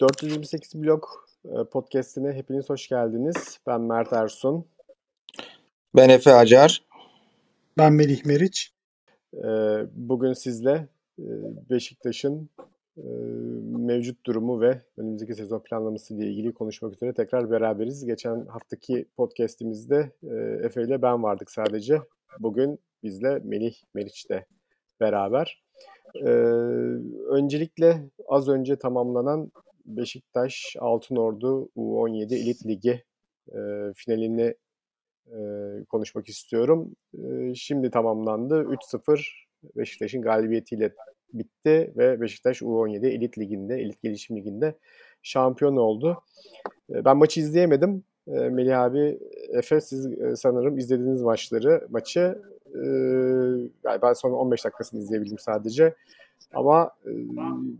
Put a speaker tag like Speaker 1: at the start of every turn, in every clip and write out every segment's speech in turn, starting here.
Speaker 1: 428 blog e, podcast'ine hepiniz hoş geldiniz. Ben Mert Ersun.
Speaker 2: Ben Efe Acar.
Speaker 3: Ben Melih Meriç.
Speaker 1: E, bugün sizle e, Beşiktaş'ın mevcut durumu ve önümüzdeki sezon planlaması ile ilgili konuşmak üzere tekrar beraberiz. Geçen haftaki podcast'imizde Efe ile ben vardık sadece. Bugün bizle Melih Meriç de beraber. Öncelikle az önce tamamlanan Beşiktaş Altınordu U17 Elit Ligi e, finalini e, konuşmak istiyorum. E, şimdi tamamlandı. 3-0 Beşiktaş'ın galibiyetiyle bitti ve Beşiktaş U17 Elit Ligi'nde, Elit Gelişim Ligi'nde şampiyon oldu. E, ben maçı izleyemedim. E, Melih abi, Efe siz e, sanırım izlediğiniz maçları, maçı e, yani ben son 15 dakikasını izleyebildim sadece. Ama e,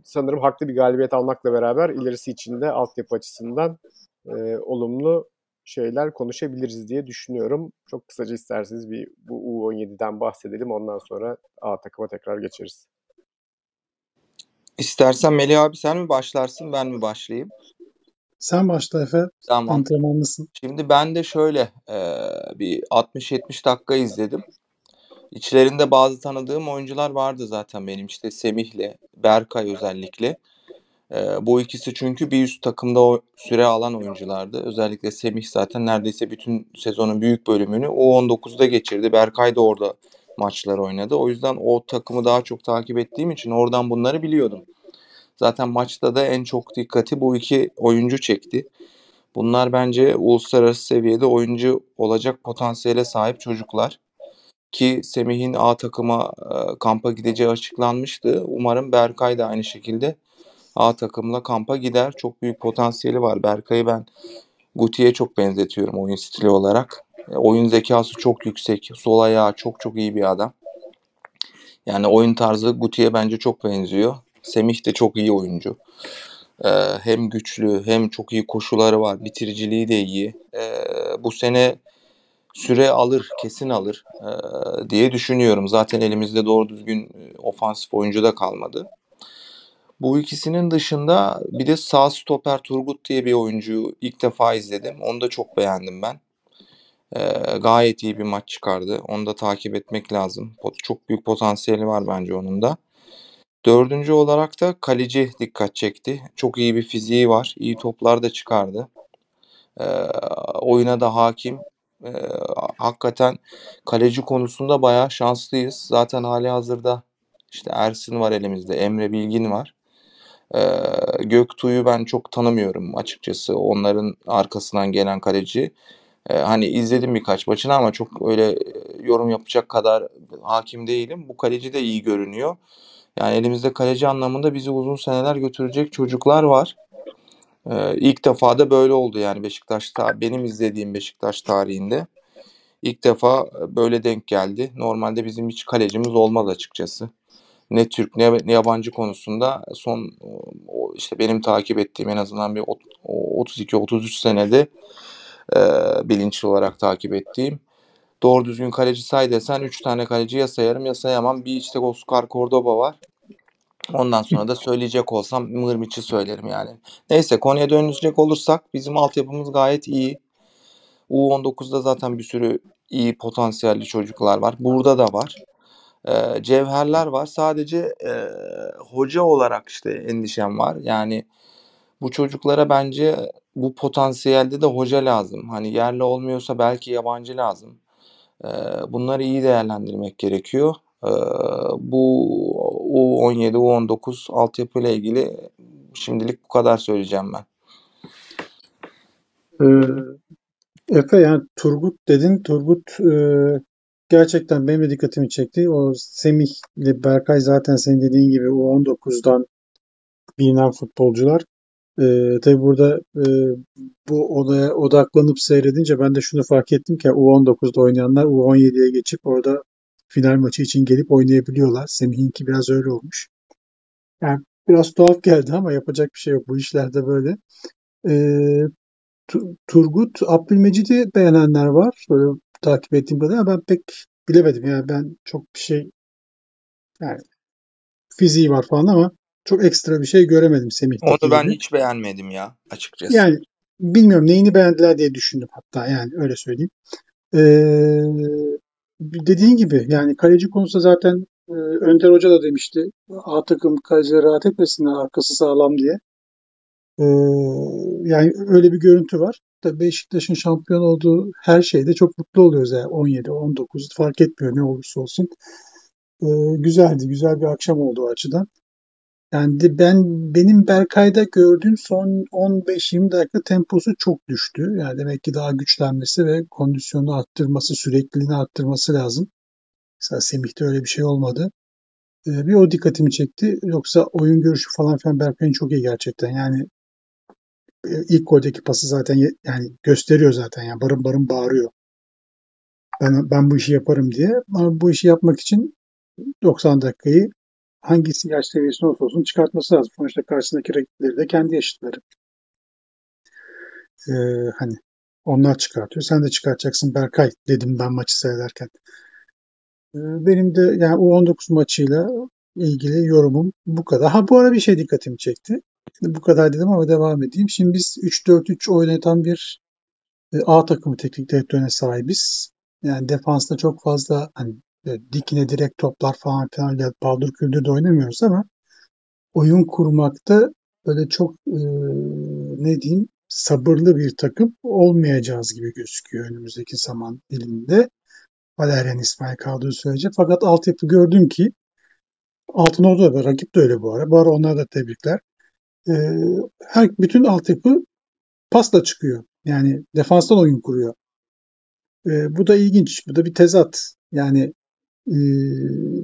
Speaker 1: sanırım haklı bir galibiyet almakla beraber ilerisi için de altyapı açısından e, olumlu şeyler konuşabiliriz diye düşünüyorum. Çok kısaca isterseniz bir bu U17'den bahsedelim. Ondan sonra A takıma tekrar geçeriz.
Speaker 2: İstersen Melih abi sen mi başlarsın ben mi başlayayım?
Speaker 3: Sen başla Efe. Tamam. Antrenmanlısın.
Speaker 2: Şimdi ben de şöyle e, bir 60-70 dakika izledim. İçlerinde bazı tanıdığım oyuncular vardı zaten benim işte Semih'le, Berkay özellikle. Ee, bu ikisi çünkü bir üst takımda o süre alan oyunculardı. Özellikle Semih zaten neredeyse bütün sezonun büyük bölümünü U19'da geçirdi. Berkay da orada maçlar oynadı. O yüzden o takımı daha çok takip ettiğim için oradan bunları biliyordum. Zaten maçta da en çok dikkati bu iki oyuncu çekti. Bunlar bence uluslararası seviyede oyuncu olacak potansiyele sahip çocuklar ki Semih'in A takıma e, kampa gideceği açıklanmıştı. Umarım Berkay da aynı şekilde A takımla kampa gider. Çok büyük potansiyeli var. Berkay'ı ben Guti'ye çok benzetiyorum oyun stili olarak. E, oyun zekası çok yüksek. Sol ayağı çok çok iyi bir adam. Yani oyun tarzı Guti'ye bence çok benziyor. Semih de çok iyi oyuncu. Ee, hem güçlü hem çok iyi koşuları var. Bitiriciliği de iyi. Ee, bu sene süre alır, kesin alır e, diye düşünüyorum. Zaten elimizde doğru düzgün ofansif oyuncu da kalmadı. Bu ikisinin dışında bir de sağ stoper Turgut diye bir oyuncuyu ilk defa izledim. Onu da çok beğendim ben. E, gayet iyi bir maç çıkardı. Onu da takip etmek lazım. Çok büyük potansiyeli var bence onun da. Dördüncü olarak da kaleci dikkat çekti. Çok iyi bir fiziği var. İyi toplar da çıkardı. E, oyuna da hakim e, hakikaten kaleci konusunda bayağı şanslıyız. Zaten hali hazırda işte Ersin var elimizde, Emre Bilgin var. E, Göktuğ'u ben çok tanımıyorum açıkçası. Onların arkasından gelen kaleci. E, hani izledim birkaç maçını ama çok öyle yorum yapacak kadar hakim değilim. Bu kaleci de iyi görünüyor. Yani elimizde kaleci anlamında bizi uzun seneler götürecek çocuklar var. Ee, ilk defa da böyle oldu yani Beşiktaş'ta benim izlediğim Beşiktaş tarihinde ilk defa e, böyle denk geldi. Normalde bizim hiç kalecimiz olmaz açıkçası. Ne Türk ne, ne yabancı konusunda son işte benim takip ettiğim en azından bir 32-33 senede e, bilinçli olarak takip ettiğim doğru düzgün kaleci say desen 3 tane kaleci ya sayarım ya sayamam. Bir işte Oscar Cordoba var. Ondan sonra da söyleyecek olsam Mırmiç'i söylerim yani. Neyse konuya dönecek olursak bizim altyapımız gayet iyi. U19'da zaten bir sürü iyi potansiyelli çocuklar var. Burada da var. Ee, cevherler var. Sadece e, hoca olarak işte endişem var. Yani bu çocuklara bence bu potansiyelde de hoca lazım. Hani yerli olmuyorsa belki yabancı lazım. Bunları iyi değerlendirmek gerekiyor. Bu U17, U19 altyapı ile ilgili şimdilik bu kadar söyleyeceğim ben.
Speaker 3: Efe yani Turgut dedin. Turgut gerçekten benim de dikkatimi çekti. O Semih ile Berkay zaten senin dediğin gibi U19'dan bilinen futbolcular. Ee, tabii burada e, bu olaya odaklanıp seyredince ben de şunu fark ettim ki U19'da oynayanlar U17'ye geçip orada final maçı için gelip oynayabiliyorlar. Semih'inki biraz öyle olmuş. Yani biraz tuhaf geldi ama yapacak bir şey yok. Bu işlerde böyle. Ee, Turgut, Abdülmecid'i beğenenler var. Böyle takip ettiğim kadarıyla ben pek bilemedim. Yani ben çok bir şey yani fiziği var falan ama çok ekstra bir şey göremedim Semih'teki
Speaker 2: Onu ben hiç beğenmedim ya açıkçası.
Speaker 3: Yani bilmiyorum neyini beğendiler diye düşündüm hatta yani öyle söyleyeyim. Ee, dediğin gibi yani kaleci konusunda zaten e, Önder Hoca da demişti. A takım kaleciler rahat etmesinler arkası sağlam diye. Ee, yani öyle bir görüntü var. Tabii Beşiktaş'ın şampiyon olduğu her şeyde çok mutlu oluyoruz yani 17, 19 fark etmiyor ne olursa olsun. Ee, güzeldi, güzel bir akşam oldu o açıdan. Yani ben benim Berkay'da gördüğüm son 15-20 dakika temposu çok düştü. Yani demek ki daha güçlenmesi ve kondisyonu arttırması, sürekliliğini arttırması lazım. Mesela Semih'te öyle bir şey olmadı. Ee, bir o dikkatimi çekti. Yoksa oyun görüşü falan filan Berkay'ın çok iyi gerçekten. Yani e, ilk goldeki pası zaten yani gösteriyor zaten. Yani barın barın bağırıyor. Ben, ben bu işi yaparım diye. Ama bu işi yapmak için 90 dakikayı hangisi yaş seviyesinde olursa olsun çıkartması lazım. Sonuçta karşısındaki rakipleri de kendi yaşıtları. Ee, hani onlar çıkartıyor. Sen de çıkartacaksın Berkay dedim ben maçı seyrederken. Ee, benim de yani U19 maçıyla ilgili yorumum bu kadar. Ha bu ara bir şey dikkatimi çekti. Bu kadar dedim ama devam edeyim. Şimdi biz 3-4-3 oynatan bir e, A takımı teknik direktörüne sahibiz. Yani defansta çok fazla hani dikine direkt toplar falan filan öyle paldır küldür de oynamıyoruz ama oyun kurmakta böyle çok e, ne diyeyim sabırlı bir takım olmayacağız gibi gözüküyor önümüzdeki zaman diliminde. Valerian İsmail kaldığı sürece. Fakat altyapı gördüm ki Altınordu'da da rakip de öyle bu ara. Bu ara onlara da tebrikler. E, her bütün altyapı pasla çıkıyor. Yani defanstan oyun kuruyor. E, bu da ilginç. Bu da bir tezat. Yani e,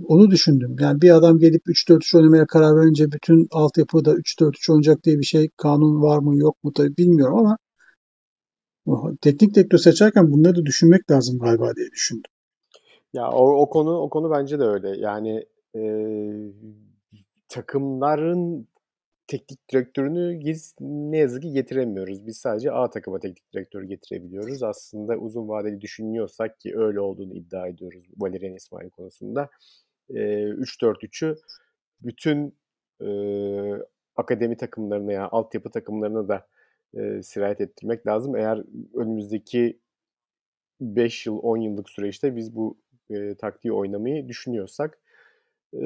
Speaker 3: onu düşündüm. Yani bir adam gelip 3-4-3 oynamaya karar verince bütün altyapı da 3-4-3 oynayacak diye bir şey kanun var mı yok mu tabii bilmiyorum ama teknik direktör seçerken bunları da düşünmek lazım galiba diye düşündüm.
Speaker 1: Ya o, o konu o konu bence de öyle. Yani e, takımların teknik direktörünü ne yazık ki getiremiyoruz. Biz sadece A takıma teknik direktörü getirebiliyoruz. Aslında uzun vadeli düşünüyorsak ki öyle olduğunu iddia ediyoruz Valerian İsmail konusunda. E, 3-4-3'ü bütün e, akademi takımlarına yani altyapı takımlarına da e, sirayet ettirmek lazım. Eğer önümüzdeki 5 yıl 10 yıllık süreçte biz bu e, taktiği oynamayı düşünüyorsak e,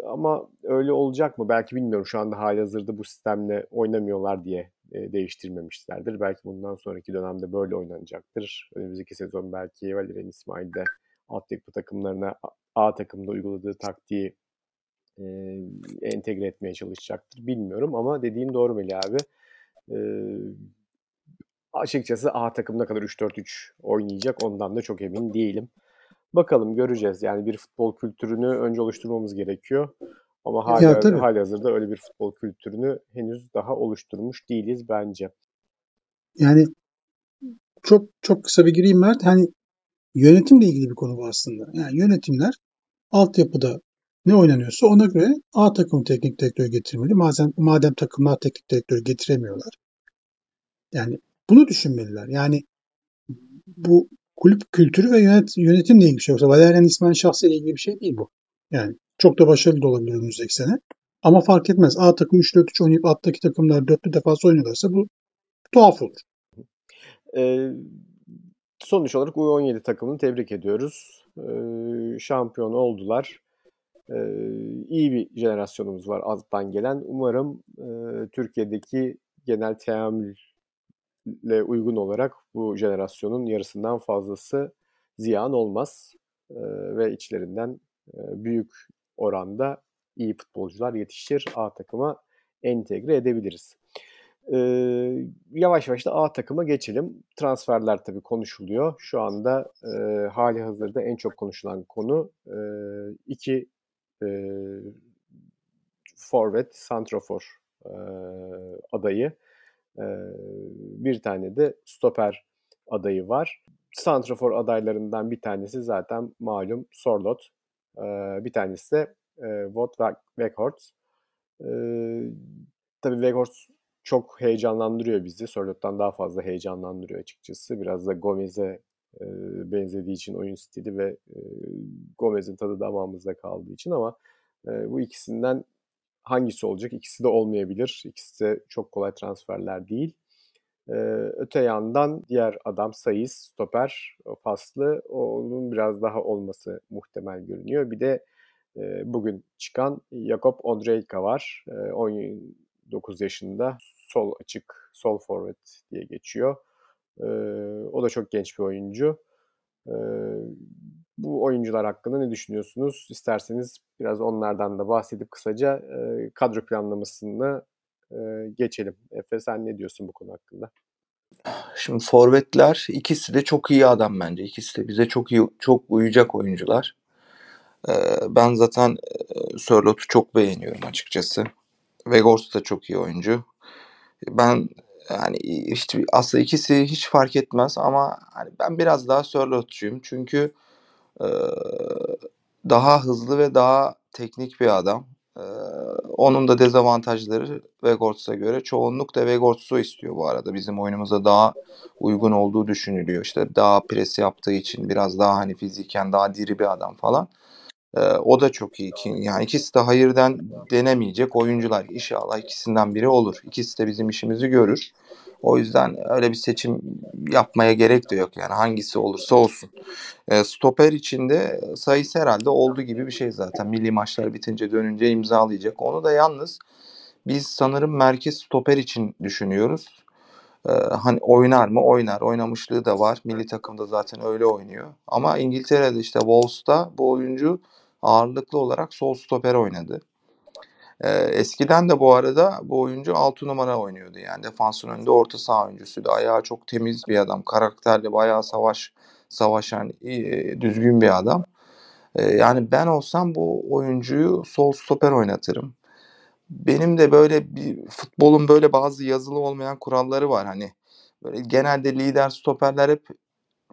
Speaker 1: ama öyle olacak mı? Belki bilmiyorum. Şu anda hali hazırda bu sistemle oynamıyorlar diye e, değiştirmemişlerdir. Belki bundan sonraki dönemde böyle oynanacaktır. Önümüzdeki sezon belki Valerian İsmail de altyapı takımlarına A takımda uyguladığı taktiği e, entegre etmeye çalışacaktır. Bilmiyorum ama dediğim doğru Melih abi. E, açıkçası A takımına kadar 3-4-3 oynayacak. Ondan da çok emin değilim. Bakalım göreceğiz. Yani bir futbol kültürünü önce oluşturmamız gerekiyor. Ama hala,
Speaker 3: Ya tabii.
Speaker 1: hali hazırda öyle bir futbol kültürünü henüz daha oluşturmuş değiliz bence.
Speaker 3: Yani çok çok kısa bir gireyim Mert. Hani yönetimle ilgili bir konu bu aslında. Yani yönetimler altyapıda ne oynanıyorsa ona göre A takım teknik direktörü getirmeli. Madem, madem takımlar teknik direktörü getiremiyorlar. Yani bunu düşünmeliler. Yani bu kulüp kültürü ve yönet, yönetimle ilgili bir şey. Yoksa Valerian İsmail şahsıyla ilgili bir şey değil bu. Yani çok da başarılı da olabilir önümüzdeki sene. Ama fark etmez. A takım 3-4-3 oynayıp alttaki takımlar 4'lü defans oynuyorlarsa bu tuhaf olur.
Speaker 1: Ee, sonuç olarak U17 takımını tebrik ediyoruz. Ee, şampiyon oldular. Ee, iyi bir jenerasyonumuz var alttan gelen. Umarım e, Türkiye'deki genel teamülle uygun olarak bu jenerasyonun yarısından fazlası ziyan olmaz. Ve içlerinden e, büyük oranda iyi futbolcular yetişir. A takıma entegre edebiliriz. Ee, yavaş yavaş da A takıma geçelim. Transferler tabii konuşuluyor. Şu anda e, hali hazırda en çok konuşulan konu e, iki e, forvet, santrafor e, adayı. Bir tane de stoper adayı var. Santrafor adaylarından bir tanesi zaten malum Sorlot. Bir tanesi de Wout Weghorst. Tabii Weghorst çok heyecanlandırıyor bizi. Sorlot'tan daha fazla heyecanlandırıyor açıkçası. Biraz da Gomez'e benzediği için oyun stili ve Gomez'in tadı damağımızda kaldığı için ama bu ikisinden hangisi olacak? İkisi de olmayabilir. İkisi de çok kolay transferler değil. Ee, öte yandan diğer adam Sayıs, stoper, paslı. Onun biraz daha olması muhtemel görünüyor. Bir de e, bugün çıkan Jakob Ondrejka var. E, 19 yaşında. Sol açık, sol forvet diye geçiyor. E, o da çok genç bir oyuncu. E, bu oyuncular hakkında ne düşünüyorsunuz? İsterseniz biraz onlardan da bahsedip kısaca e, kadro planlamasını e, geçelim. Efe sen ne diyorsun bu konu hakkında?
Speaker 2: Şimdi forvetler ikisi de çok iyi adam bence. İkisi de bize çok iyi çok uyacak oyuncular. Ee, ben zaten e, Sörlot'u çok beğeniyorum açıkçası. Vegors da çok iyi oyuncu. Ben yani işte aslında ikisi hiç fark etmez ama hani ben biraz daha Sörlot'cuyum. Çünkü daha hızlı ve daha teknik bir adam. Onun da dezavantajları Vegors'a göre çoğunlukla Vegors'u istiyor bu arada. Bizim oyunumuza daha uygun olduğu düşünülüyor. İşte daha pres yaptığı için biraz daha hani fiziken daha diri bir adam falan. O da çok iyi. Yani ikisi de hayırdan denemeyecek oyuncular. İnşallah ikisinden biri olur. İkisi de bizim işimizi görür. O yüzden öyle bir seçim yapmaya gerek de yok. Yani hangisi olursa olsun. E, stoper içinde sayısı herhalde olduğu gibi bir şey zaten. Milli maçlar bitince dönünce imzalayacak. Onu da yalnız biz sanırım merkez stoper için düşünüyoruz. Ee, hani oynar mı? Oynar. Oynamışlığı da var. Milli takımda zaten öyle oynuyor. Ama İngiltere'de işte Wolves'ta bu oyuncu ağırlıklı olarak sol stoper oynadı. Ee, eskiden de bu arada bu oyuncu 6 numara oynuyordu. Yani defansın önünde orta saha oyuncusuydu. Ayağı çok temiz bir adam. Karakterli, bayağı savaş savaşan, e, düzgün bir adam. E, yani ben olsam bu oyuncuyu sol stoper oynatırım. Benim de böyle bir futbolun böyle bazı yazılı olmayan kuralları var hani. Böyle genelde lider stoperler hep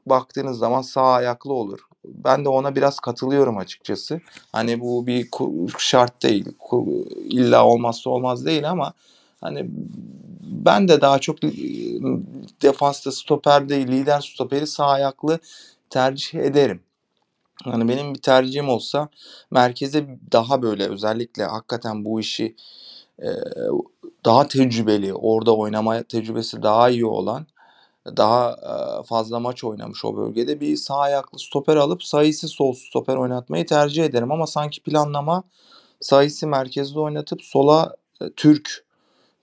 Speaker 2: baktığınız zaman sağ ayaklı olur. Ben de ona biraz katılıyorum açıkçası. Hani bu bir şart değil. illa olmazsa olmaz değil ama hani ben de daha çok defansta stoper değil, lider stoperi sağ ayaklı tercih ederim. Hani benim bir tercihim olsa merkeze daha böyle özellikle hakikaten bu işi daha tecrübeli, orada oynama tecrübesi daha iyi olan daha fazla maç oynamış o bölgede bir sağ ayaklı stoper alıp sayısı sol stoper oynatmayı tercih ederim ama sanki planlama sayısı merkezde oynatıp sola Türk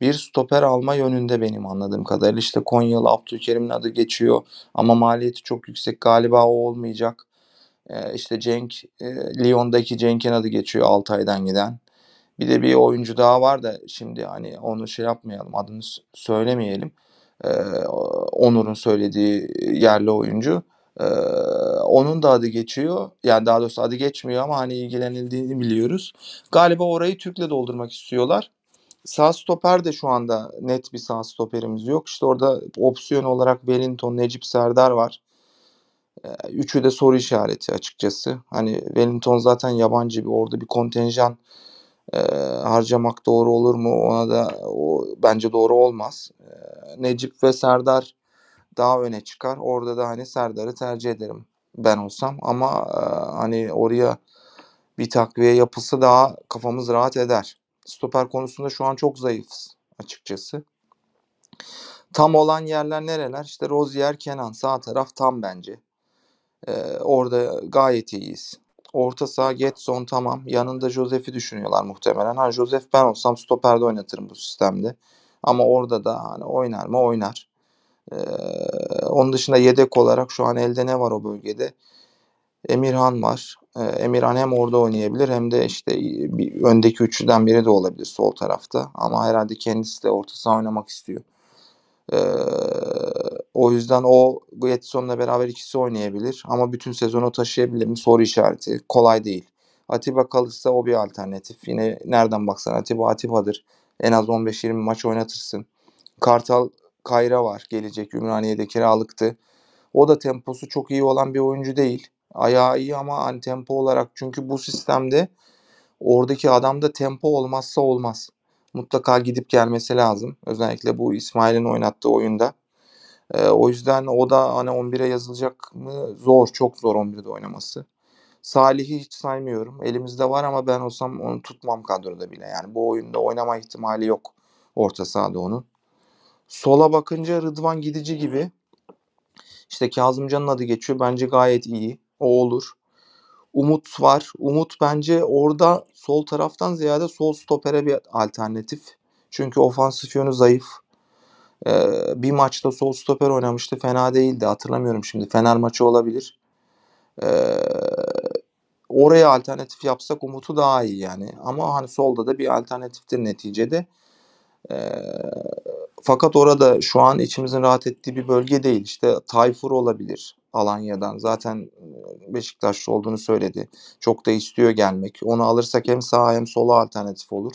Speaker 2: bir stoper alma yönünde benim anladığım kadarıyla. işte Konyalı Abdülkerim'in adı geçiyor ama maliyeti çok yüksek galiba o olmayacak. İşte Cenk, e, Lyon'daki Cenk'in adı geçiyor Altay'dan giden. Bir de bir oyuncu daha var da şimdi hani onu şey yapmayalım adını söylemeyelim. Ee, Onur'un söylediği yerli oyuncu. Ee, onun da adı geçiyor. Yani daha doğrusu adı geçmiyor ama hani ilgilenildiğini biliyoruz. Galiba orayı Türk'le doldurmak istiyorlar. Sağ stoper de şu anda net bir sağ stoperimiz yok. İşte orada opsiyon olarak Wellington, Necip Serdar var. Ee, üçü de soru işareti açıkçası. Hani Wellington zaten yabancı bir orada bir kontenjan e, harcamak doğru olur mu? Ona da o bence doğru olmaz. E, Necip ve Serdar daha öne çıkar. Orada da hani Serdar'ı tercih ederim ben olsam ama e, hani oraya bir takviye yapısı daha kafamız rahat eder. Stoper konusunda şu an çok zayıfız açıkçası. Tam olan yerler nereler? İşte Rozier, Kenan sağ taraf tam bence. Ee, orada gayet iyiyiz. Orta saha Getson tamam. Yanında Josef'i düşünüyorlar muhtemelen. Ha Josef ben olsam stoperde oynatırım bu sistemde. Ama orada da hani oynar mı oynar. Ee, onun dışında yedek olarak şu an elde ne var o bölgede? Emirhan var. Ee, Emirhan hem orada oynayabilir hem de işte bir öndeki üçlüden biri de olabilir sol tarafta. Ama herhalde kendisi de orta saha oynamak istiyor. O yüzden o Getson'la beraber ikisi oynayabilir. Ama bütün sezonu taşıyabilir mi? Soru işareti. Kolay değil. Atiba kalırsa o bir alternatif. Yine nereden baksan Atiba Atiba'dır. En az 15-20 maç oynatırsın. Kartal Kayra var. Gelecek Ümraniye'de kiralıktı. O da temposu çok iyi olan bir oyuncu değil. Ayağı iyi ama hani tempo olarak çünkü bu sistemde oradaki adamda tempo olmazsa olmaz mutlaka gidip gelmesi lazım. Özellikle bu İsmail'in oynattığı oyunda. E, o yüzden o da hani 11'e yazılacak mı? Zor, çok zor 11'de oynaması. Salih'i hiç saymıyorum. Elimizde var ama ben olsam onu tutmam kadroda bile. Yani bu oyunda oynama ihtimali yok orta sahada onun. Sola bakınca Rıdvan Gidici gibi. İşte Kazımcan'ın adı geçiyor. Bence gayet iyi. O olur. Umut var. Umut bence orada sol taraftan ziyade sol stopere bir alternatif. Çünkü ofansif yönü zayıf. Ee, bir maçta sol stoper oynamıştı. Fena değildi. Hatırlamıyorum şimdi. Fener maçı olabilir. Ee, oraya alternatif yapsak Umut'u daha iyi yani. Ama hani solda da bir alternatiftir neticede. Ee, fakat orada şu an içimizin rahat ettiği bir bölge değil. İşte Tayfur olabilir Alanya'dan. Zaten Beşiktaşlı olduğunu söyledi. Çok da istiyor gelmek. Onu alırsak hem sağ hem sola alternatif olur.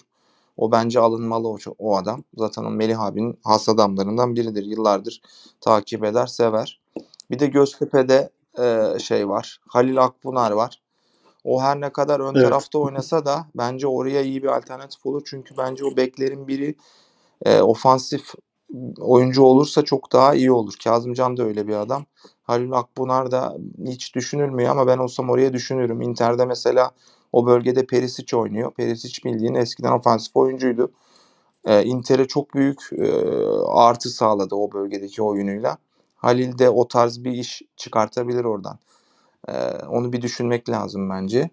Speaker 2: O bence alınmalı o, o adam. Zaten o Melih abinin has adamlarından biridir. Yıllardır takip eder, sever. Bir de Göztepe'de e, şey var. Halil Akbunar var. O her ne kadar ön
Speaker 3: Evet.
Speaker 2: tarafta oynasa da bence oraya iyi bir alternatif olur. Çünkü bence o beklerin biri e, ofansif oyuncu olursa çok daha iyi olur. Kazımcan da öyle bir adam. Halil Akbunar da hiç düşünülmüyor ama ben olsam oraya düşünürüm. Inter'de mesela o bölgede Perisic oynuyor. Perisic bildiğin eskiden ofansif oyuncuydu. E, Inter'e çok büyük e, artı sağladı o bölgedeki oyunuyla. Halil de o tarz bir iş çıkartabilir oradan. E, onu bir düşünmek lazım bence.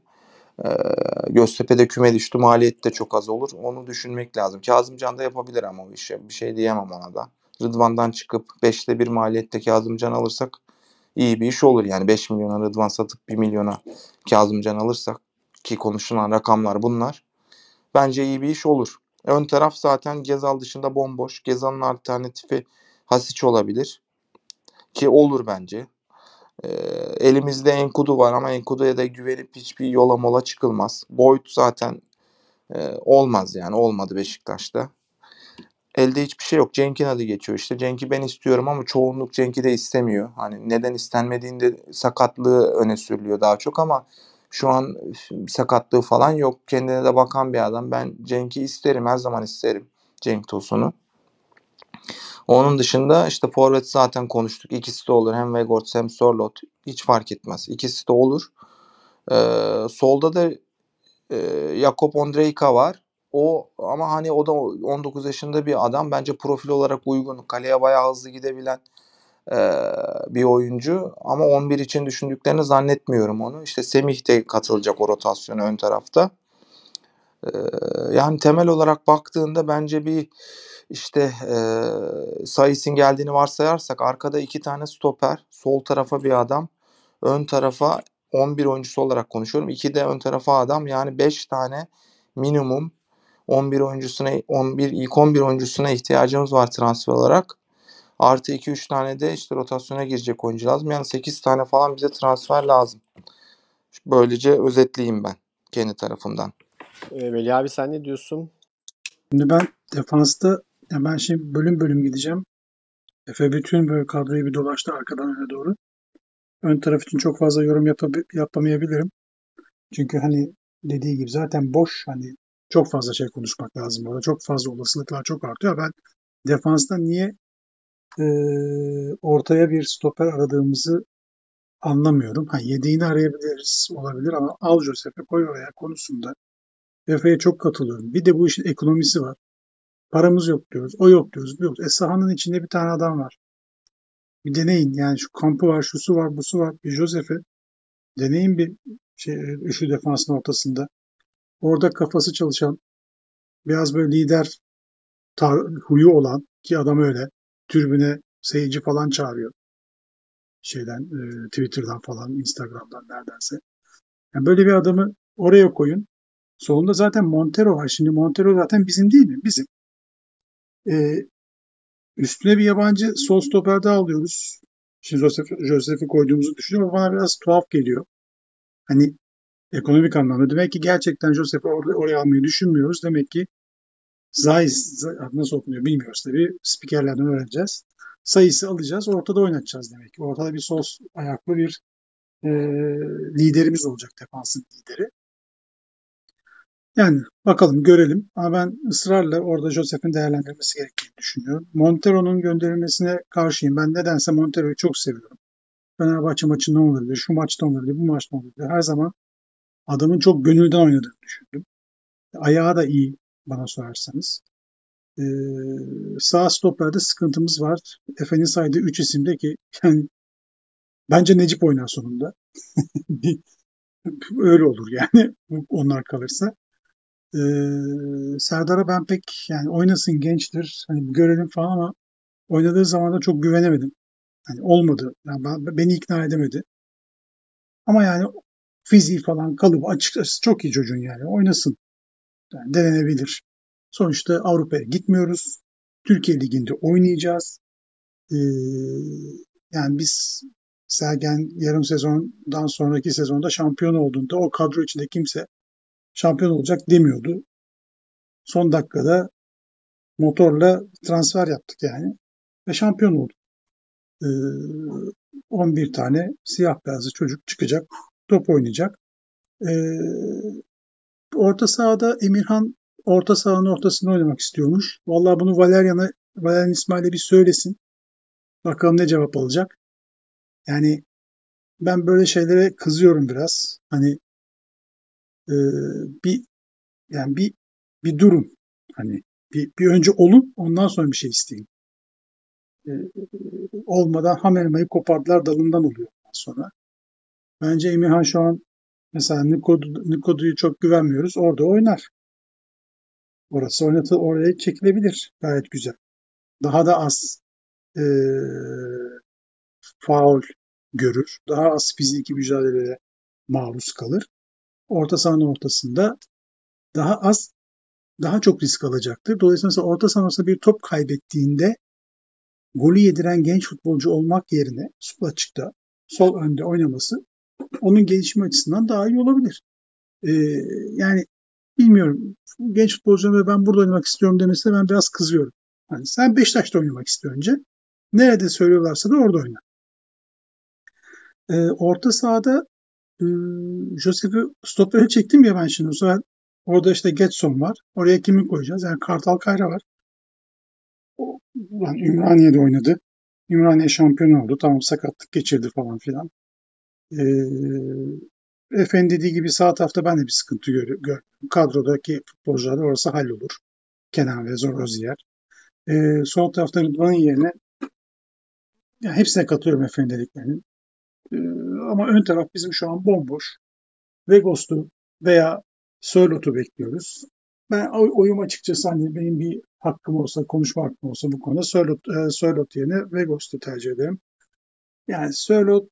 Speaker 2: Göztepe'de küme düştü. Maliyeti de çok az olur. Onu düşünmek lazım. Kazımcan da yapabilir ama o işi. Bir şey diyemem ona da. Rıdvan'dan çıkıp 5'te 1 maliyette Kazımcan alırsak iyi bir iş olur. Yani 5 milyona Rıdvan satıp 1 milyona Kazımcan alırsak ki konuşulan rakamlar bunlar. Bence iyi bir iş olur. Ön taraf zaten Gezal dışında bomboş. Gezal'ın alternatifi Hasic olabilir. Ki olur bence. Ee, elimizde Enkudu var ama Enkudu'ya da güvenip hiçbir yola mola çıkılmaz. Boyd zaten e, olmaz yani olmadı Beşiktaş'ta. Elde hiçbir şey yok. Cenk'in adı geçiyor işte. Cenk'i ben istiyorum ama çoğunluk Cenk'i de istemiyor. Hani neden istenmediğinde sakatlığı öne sürülüyor daha çok ama şu an sakatlığı falan yok. Kendine de bakan bir adam. Ben Cenk'i isterim. Her zaman isterim Cenk Tosun'u. Onun dışında işte forvet zaten konuştuk. İkisi de olur. Hem Vegort hem Sorlot. Hiç fark etmez. İkisi de olur. Ee, solda da e, Jakob Ondrejka var. O ama hani o da 19 yaşında bir adam. Bence profil olarak uygun. Kaleye bayağı hızlı gidebilen e, bir oyuncu. Ama 11 için düşündüklerini zannetmiyorum onu. İşte Semih de katılacak o rotasyona ön tarafta. E, yani temel olarak baktığında bence bir işte e, Sayıs'ın geldiğini varsayarsak arkada iki tane stoper, sol tarafa bir adam, ön tarafa 11 oyuncusu olarak konuşuyorum. İki de ön tarafa adam yani 5 tane minimum 11 oyuncusuna 11 ilk 11 oyuncusuna ihtiyacımız var transfer olarak. Artı 2-3 tane de işte rotasyona girecek oyuncu lazım. Yani 8 tane falan bize transfer lazım. Böylece özetleyeyim ben kendi tarafımdan.
Speaker 1: E, Melih abi sen ne diyorsun?
Speaker 3: Şimdi ben defansta ya ben şimdi bölüm bölüm gideceğim. Efe bütün böyle kadroyu bir dolaştı arkadan öne doğru. Ön taraf için çok fazla yorum yapab- yapamayabilirim. Çünkü hani dediği gibi zaten boş hani çok fazla şey konuşmak lazım orada. Çok fazla olasılıklar çok artıyor. Ben defansta niye e, ortaya bir stoper aradığımızı anlamıyorum. Ha, yediğini arayabiliriz olabilir ama al Josep'e koy oraya konusunda Efe'ye çok katılıyorum. Bir de bu işin ekonomisi var. Paramız yok diyoruz. O yok diyoruz. Bu yok. E sahanın içinde bir tane adam var. Bir deneyin. Yani şu kampı var, şusu var, busu var. Bir Josef'i deneyin bir şey, üçlü defansın ortasında. Orada kafası çalışan, biraz böyle lider tar- huyu olan ki adam öyle. Türbüne seyirci falan çağırıyor. Şeyden, e, Twitter'dan falan, Instagram'dan neredense. Yani böyle bir adamı oraya koyun. Solunda zaten Montero var. Şimdi Montero zaten bizim değil mi? Bizim. Ee, üstüne bir yabancı sol stoper daha alıyoruz. Şimdi Joseph, Joseph'i koyduğumuzu düşünüyorum ama bana biraz tuhaf geliyor. Hani ekonomik anlamda. Demek ki gerçekten Joseph'i oraya, oraya almayı düşünmüyoruz. Demek ki Zeiss, nasıl okunuyor bilmiyoruz tabii. Spikerlerden öğreneceğiz. Sayısı alacağız. Ortada oynatacağız demek ki. Ortada bir sol ayaklı bir e, liderimiz olacak. Defansın lideri. Yani bakalım görelim. Ama ben ısrarla orada Joseph'in değerlendirilmesi gerektiğini düşünüyorum. Montero'nun gönderilmesine karşıyım. Ben nedense Montero'yu çok seviyorum. Fenerbahçe maçında olabilir, şu maçta olabilir, bu maçta olabilir. Her zaman adamın çok gönülden oynadığını düşündüm. Ayağı da iyi bana sorarsanız. Ee, sağ stoperde sıkıntımız var. Efe'nin saydığı 3 isimde ki yani bence Necip oynar sonunda. Öyle olur yani onlar kalırsa. Ee, Serdar'a ben pek yani oynasın gençtir hani görelim falan ama oynadığı zaman da çok güvenemedim. Hani olmadı. Yani ben, beni ikna edemedi. Ama yani fiziği falan kalıbı açıkçası çok iyi çocuğun yani oynasın. Yani denenebilir. Sonuçta Avrupa'ya gitmiyoruz. Türkiye Ligi'nde oynayacağız. Ee, yani biz Sergen yarım sezondan sonraki sezonda şampiyon olduğunda o kadro içinde kimse şampiyon olacak demiyordu. Son dakikada motorla transfer yaptık yani ve şampiyon olduk. Ee, 11 tane siyah beyazlı çocuk çıkacak, top oynayacak. Ee, orta sahada Emirhan orta sahanın ortasında oynamak istiyormuş. Vallahi bunu Valerian'a, Valerian İsmail'e bir söylesin. Bakalım ne cevap alacak. Yani ben böyle şeylere kızıyorum biraz. Hani e, bir yani bir bir durum. Hani bir, bir önce olun ondan sonra bir şey isteyin. E, olmadan ham elmayı kopardılar dalından oluyor ondan sonra. Bence Emirhan şu an mesela Nikodu, Nikodu'yu çok güvenmiyoruz. Orada oynar. Orası oynatı oraya çekilebilir. Gayet güzel. Daha da az e, faul görür. Daha az fiziki mücadeleye maruz kalır. Orta sahanın ortasında daha az daha çok risk alacaktır. Dolayısıyla orta sahasında bir top kaybettiğinde golü yediren genç futbolcu olmak yerine sol açıkta, sol önde oynaması onun gelişme açısından daha iyi olabilir. Ee, yani bilmiyorum genç futbolcuların ben burada oynamak istiyorum demesine ben biraz kızıyorum. Hani sen Beşiktaş'ta oynamak istiyor önce. Nerede söylüyorlarsa da orada oyna. Ee, orta sahada Josef'i stopere çektim ya ben şimdi. O zaman orada işte Getson var. Oraya kimi koyacağız? Yani Kartal Kayra var. O, yani Ümraniye'de oynadı. Ümraniye şampiyon oldu. Tamam sakatlık geçirdi falan filan. Ee, Efe'nin dediği gibi sağ tarafta ben de bir sıkıntı görüyorum. Kadrodaki futbolcularda orası hallolur. Kenan ve Zorozier. Ee, sol tarafta Rıdvan'ın yerine yani hepsine katılıyorum Efe'nin dediklerinin. Ee, ama ön taraf bizim şu an bomboş. Vegos'tu veya Sörlot'u bekliyoruz. Ben oyum açıkçası hani benim bir hakkım olsa, konuşma hakkım olsa bu konuda Sörlot, e, Sörlot yerine Vegos'tu tercih ederim. Yani Sörlot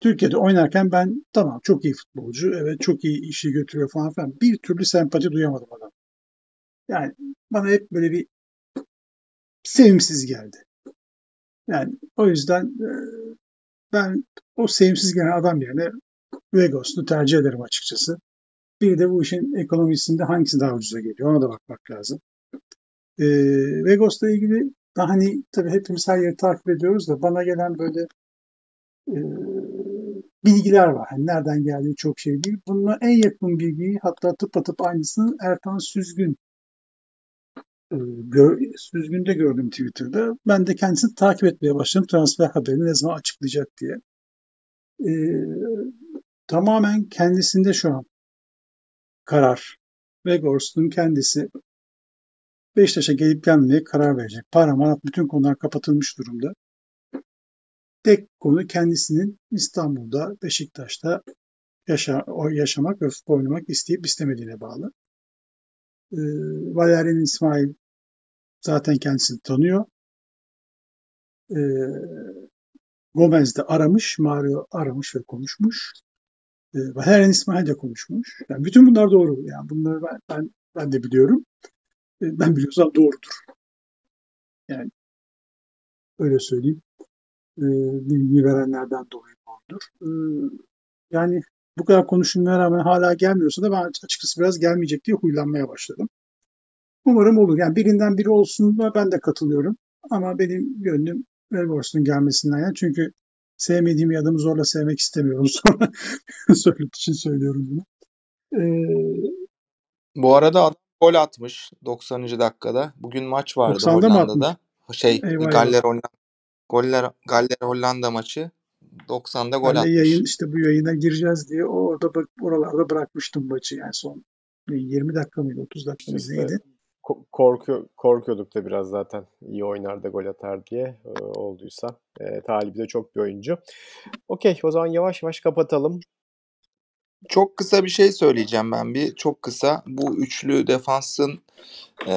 Speaker 3: Türkiye'de oynarken ben tamam çok iyi futbolcu, evet çok iyi işi götürüyor falan filan. Bir türlü sempati duyamadım adam. Yani bana hep böyle bir sevimsiz geldi. Yani o yüzden e, ben o sevimsiz gelen adam yerine Vegos'u tercih ederim açıkçası. Bir de bu işin ekonomisinde hangisi daha ucuza geliyor ona da bakmak lazım. E, Vegos'la ilgili daha hani tabii hepimiz her yeri takip ediyoruz da bana gelen böyle e, bilgiler var. Hani nereden geldiği çok şey değil. Bununla en yakın bilgiyi hatta tıpatıp aynısını Ertan Süzgün e, gör, Süzgün'de gördüm Twitter'da. Ben de kendisini takip etmeye başladım. Transfer haberini ne zaman açıklayacak diye. E, tamamen kendisinde şu an karar. Weghorst'un kendisi Beşiktaş'a gelip gelmeye karar verecek. Para, manat bütün konular kapatılmış durumda. Tek konu kendisinin İstanbul'da, Beşiktaş'ta yaşa, yaşamak ve futbol oynamak isteyip istemediğine bağlı. E, Valerian İsmail zaten kendisini tanıyor. E, Gomez de aramış, Mario aramış ve konuşmuş. E, Valerian İsmail de konuşmuş. Yani bütün bunlar doğru. Yani bunları ben, ben, ben de biliyorum. E, ben biliyorsam doğrudur. Yani öyle söyleyeyim. E, bilgi verenlerden dolayı doğrudur. E, yani bu kadar konuşulmaya rağmen hala gelmiyorsa da ben açıkçası biraz gelmeyecek diye huylanmaya başladım. Umarım olur. Yani birinden biri olsun da ben de katılıyorum. Ama benim gönlüm Melbourne'un gelmesinden yani. Çünkü sevmediğim bir adamı zorla sevmek istemiyorum. Sonra söylemek için söylüyorum bunu. Ee,
Speaker 2: Bu arada adam gol atmış 90. dakikada. Bugün maç vardı
Speaker 3: 90'da mı
Speaker 2: Hollanda'da. Şey
Speaker 3: Eyvah
Speaker 2: Galler Hollanda Goller Galler Hollanda maçı 90'da gol atmış.
Speaker 3: yayın işte bu yayına gireceğiz diye orada bak oralarda bırakmıştım maçı yani son 20 dakika mıydı 30 dakika mıydı neydi?
Speaker 1: Ko- korkuyor, korkuyorduk da biraz zaten iyi oynar da gol atar diye e, olduysa. E, Talibi de çok bir oyuncu. Okey o zaman yavaş yavaş kapatalım.
Speaker 2: Çok kısa bir şey söyleyeceğim ben bir. Çok kısa. Bu üçlü defansın e,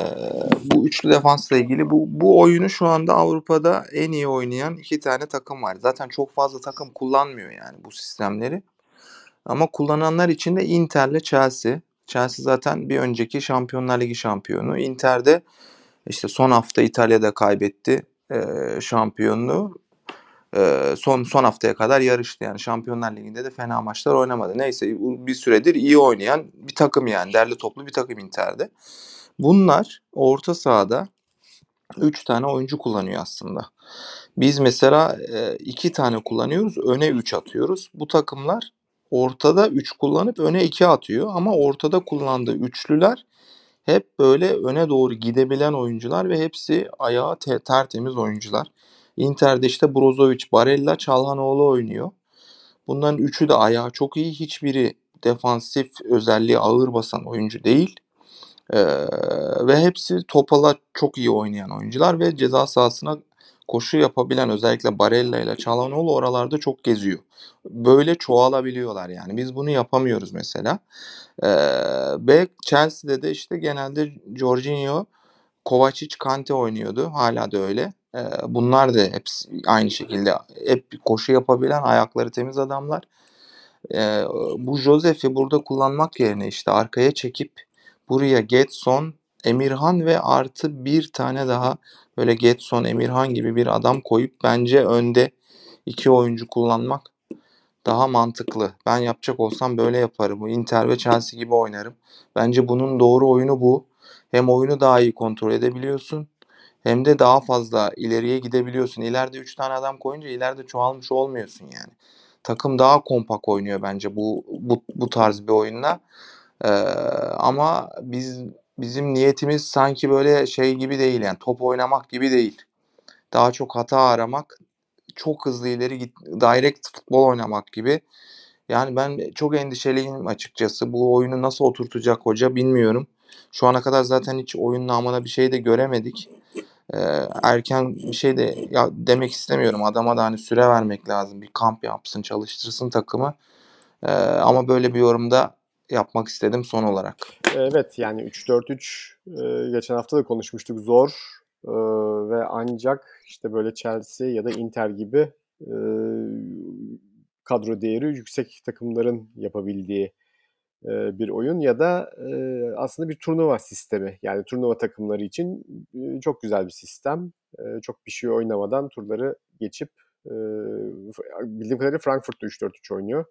Speaker 2: bu üçlü defansla ilgili bu bu oyunu şu anda Avrupa'da en iyi oynayan iki tane takım var. Zaten çok fazla takım kullanmıyor yani bu sistemleri. Ama kullananlar için de Inter'le Chelsea. Chelsea zaten bir önceki Şampiyonlar Ligi şampiyonu. Inter'de işte son hafta İtalya'da kaybetti e, şampiyonluğu. E, son son haftaya kadar yarıştı yani Şampiyonlar Ligi'nde de fena maçlar oynamadı. Neyse bir süredir iyi oynayan bir takım yani derli toplu bir takım Inter'de. Bunlar orta sahada 3 tane oyuncu kullanıyor aslında. Biz mesela 2 tane kullanıyoruz, öne 3 atıyoruz. Bu takımlar ortada 3 kullanıp öne 2 atıyor ama ortada kullandığı üçlüler hep böyle öne doğru gidebilen oyuncular ve hepsi ayağı te- tertemiz oyuncular. Inter'de işte Brozovic, Barella, Çalhanoğlu oynuyor. Bunların üçü de ayağı çok iyi. Hiçbiri defansif özelliği ağır basan oyuncu değil. Ee, ve hepsi topala çok iyi oynayan oyuncular ve ceza sahasına koşu yapabilen özellikle Barella ile Çalhanoğlu oralarda çok geziyor. Böyle çoğalabiliyorlar yani. Biz bunu yapamıyoruz mesela. Ee, ve Chelsea'de de işte genelde Jorginho, Kovacic, Kante oynuyordu. Hala da öyle. Ee, bunlar da hepsi aynı şekilde hep koşu yapabilen ayakları temiz adamlar. Ee, bu Josef'i burada kullanmak yerine işte arkaya çekip buraya Getson, Emirhan ve artı bir tane daha böyle Getson, Emirhan gibi bir adam koyup bence önde iki oyuncu kullanmak daha mantıklı. Ben yapacak olsam böyle yaparım. Inter ve Chelsea gibi oynarım. Bence bunun doğru oyunu bu. Hem oyunu daha iyi kontrol edebiliyorsun hem de daha fazla ileriye gidebiliyorsun. İleride 3 tane adam koyunca ileride çoğalmış olmuyorsun yani. Takım daha kompak oynuyor bence bu bu, bu tarz bir oyunla. Ee, ama biz bizim niyetimiz sanki böyle şey gibi değil yani top oynamak gibi değil. Daha çok hata aramak, çok hızlı ileri git, direct futbol oynamak gibi. Yani ben çok endişeliyim açıkçası. Bu oyunu nasıl oturtacak hoca bilmiyorum. Şu ana kadar zaten hiç oyun namına bir şey de göremedik. Ee, erken bir şey de ya demek istemiyorum. Adama da hani süre vermek lazım. Bir kamp yapsın, çalıştırsın takımı. Ee, ama böyle bir yorumda yapmak istedim son olarak.
Speaker 1: Evet yani 3-4-3 e, geçen hafta da konuşmuştuk zor e, ve ancak işte böyle Chelsea ya da Inter gibi e, kadro değeri yüksek takımların yapabildiği bir oyun ya da aslında bir turnuva sistemi. Yani turnuva takımları için çok güzel bir sistem. Çok bir şey oynamadan turları geçip bildiğim kadarıyla Frankfurt'ta 3-4-3 oynuyor.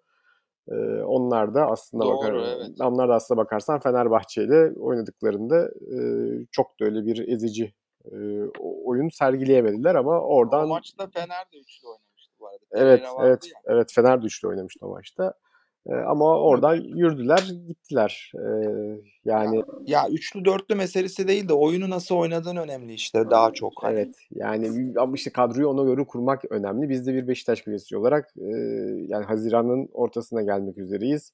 Speaker 1: E, onlar da aslında
Speaker 2: Doğru,
Speaker 1: bakar,
Speaker 2: evet.
Speaker 1: onlar da aslında bakarsan Fenerbahçe ile oynadıklarında e, çok da öyle bir ezici e, oyun sergileyemediler ama oradan
Speaker 2: O maçta Fener de üçlü oynamıştı bu arada.
Speaker 1: Evet, evet,
Speaker 2: ya.
Speaker 1: evet Fener de üçlü oynamıştı o maçta. Ama oradan yürüdüler, gittiler. Yani
Speaker 2: Ya üçlü dörtlü meselesi değil de oyunu nasıl oynadığın önemli işte daha çok. Hani.
Speaker 1: evet, yani ama işte kadroyu ona göre kurmak önemli. Biz de bir Beşiktaş Kulesi olarak e, yani Haziran'ın ortasına gelmek üzereyiz.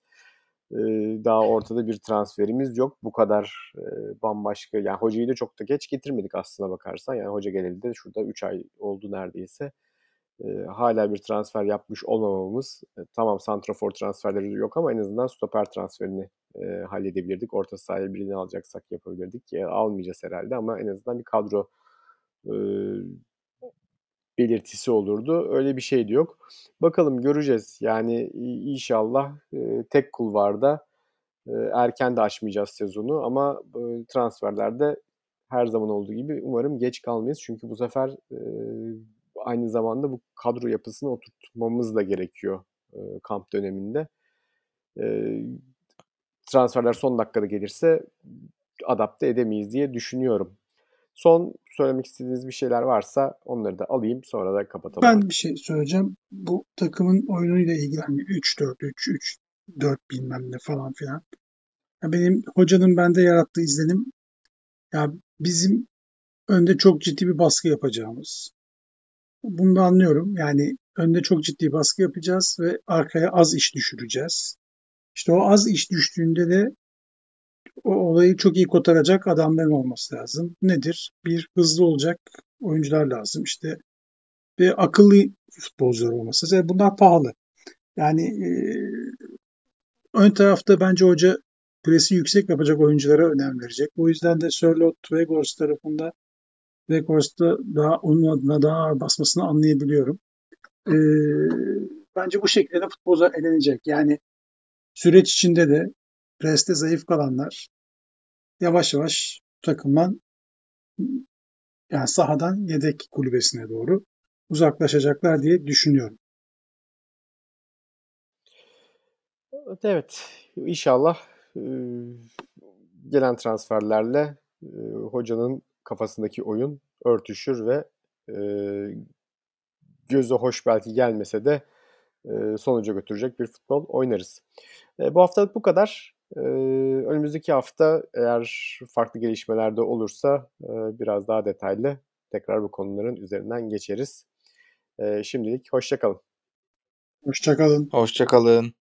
Speaker 1: E, daha ortada bir transferimiz yok. Bu kadar e, bambaşka. Yani hocayı da çok da geç getirmedik aslına bakarsan. Yani hoca geleli de şurada 3 ay oldu neredeyse. E, hala bir transfer yapmış olmamamız. E, tamam santrafor transferleri yok ama en azından stoper transferini e, halledebilirdik. Orta sahaya birini alacaksak yapabilirdik. E, almayacağız herhalde ama en azından bir kadro e, belirtisi olurdu. Öyle bir şey de yok. Bakalım göreceğiz. Yani inşallah e, tek kulvarda e, erken de açmayacağız sezonu ama e, transferlerde her zaman olduğu gibi umarım geç kalmayız. Çünkü bu sefer e, aynı zamanda bu kadro yapısını oturtmamız da gerekiyor e, kamp döneminde. E, transferler son dakikada gelirse adapte edemeyiz diye düşünüyorum. Son söylemek istediğiniz bir şeyler varsa onları da alayım sonra da kapatalım.
Speaker 3: Ben bir şey söyleyeceğim. Bu takımın oyunuyla ilgili hani 3-4-3, 3-4 bilmem ne falan filan. Ya benim hocanın bende yarattığı izlenim ya bizim önde çok ciddi bir baskı yapacağımız. Bunu da anlıyorum. Yani önde çok ciddi baskı yapacağız ve arkaya az iş düşüreceğiz. İşte o az iş düştüğünde de o olayı çok iyi kotaracak adamların olması lazım. Nedir? Bir hızlı olacak oyuncular lazım. İşte ve akıllı futbolcular olması lazım. Bunlar pahalı. Yani e, ön tarafta bence hoca presi yüksek yapacak oyunculara önem verecek. O yüzden de Sörloth Weghorst tarafında Weghorst'ta daha onun adına daha ağır basmasını anlayabiliyorum. E, bence bu şekilde de futbolcular elenecek. Yani süreç içinde de preste zayıf kalanlar yavaş yavaş takımdan yani sahadan yedek kulübesine doğru uzaklaşacaklar diye düşünüyorum.
Speaker 1: Evet, inşallah gelen transferlerle hocanın kafasındaki oyun örtüşür ve e, göze hoş belki gelmese de e, sonuca götürecek bir futbol oynarız. E, bu haftalık bu kadar. E, önümüzdeki hafta eğer farklı gelişmeler de olursa e, biraz daha detaylı tekrar bu konuların üzerinden geçeriz. E, şimdilik hoşçakalın.
Speaker 3: Hoşçakalın.
Speaker 2: Hoşçakalın.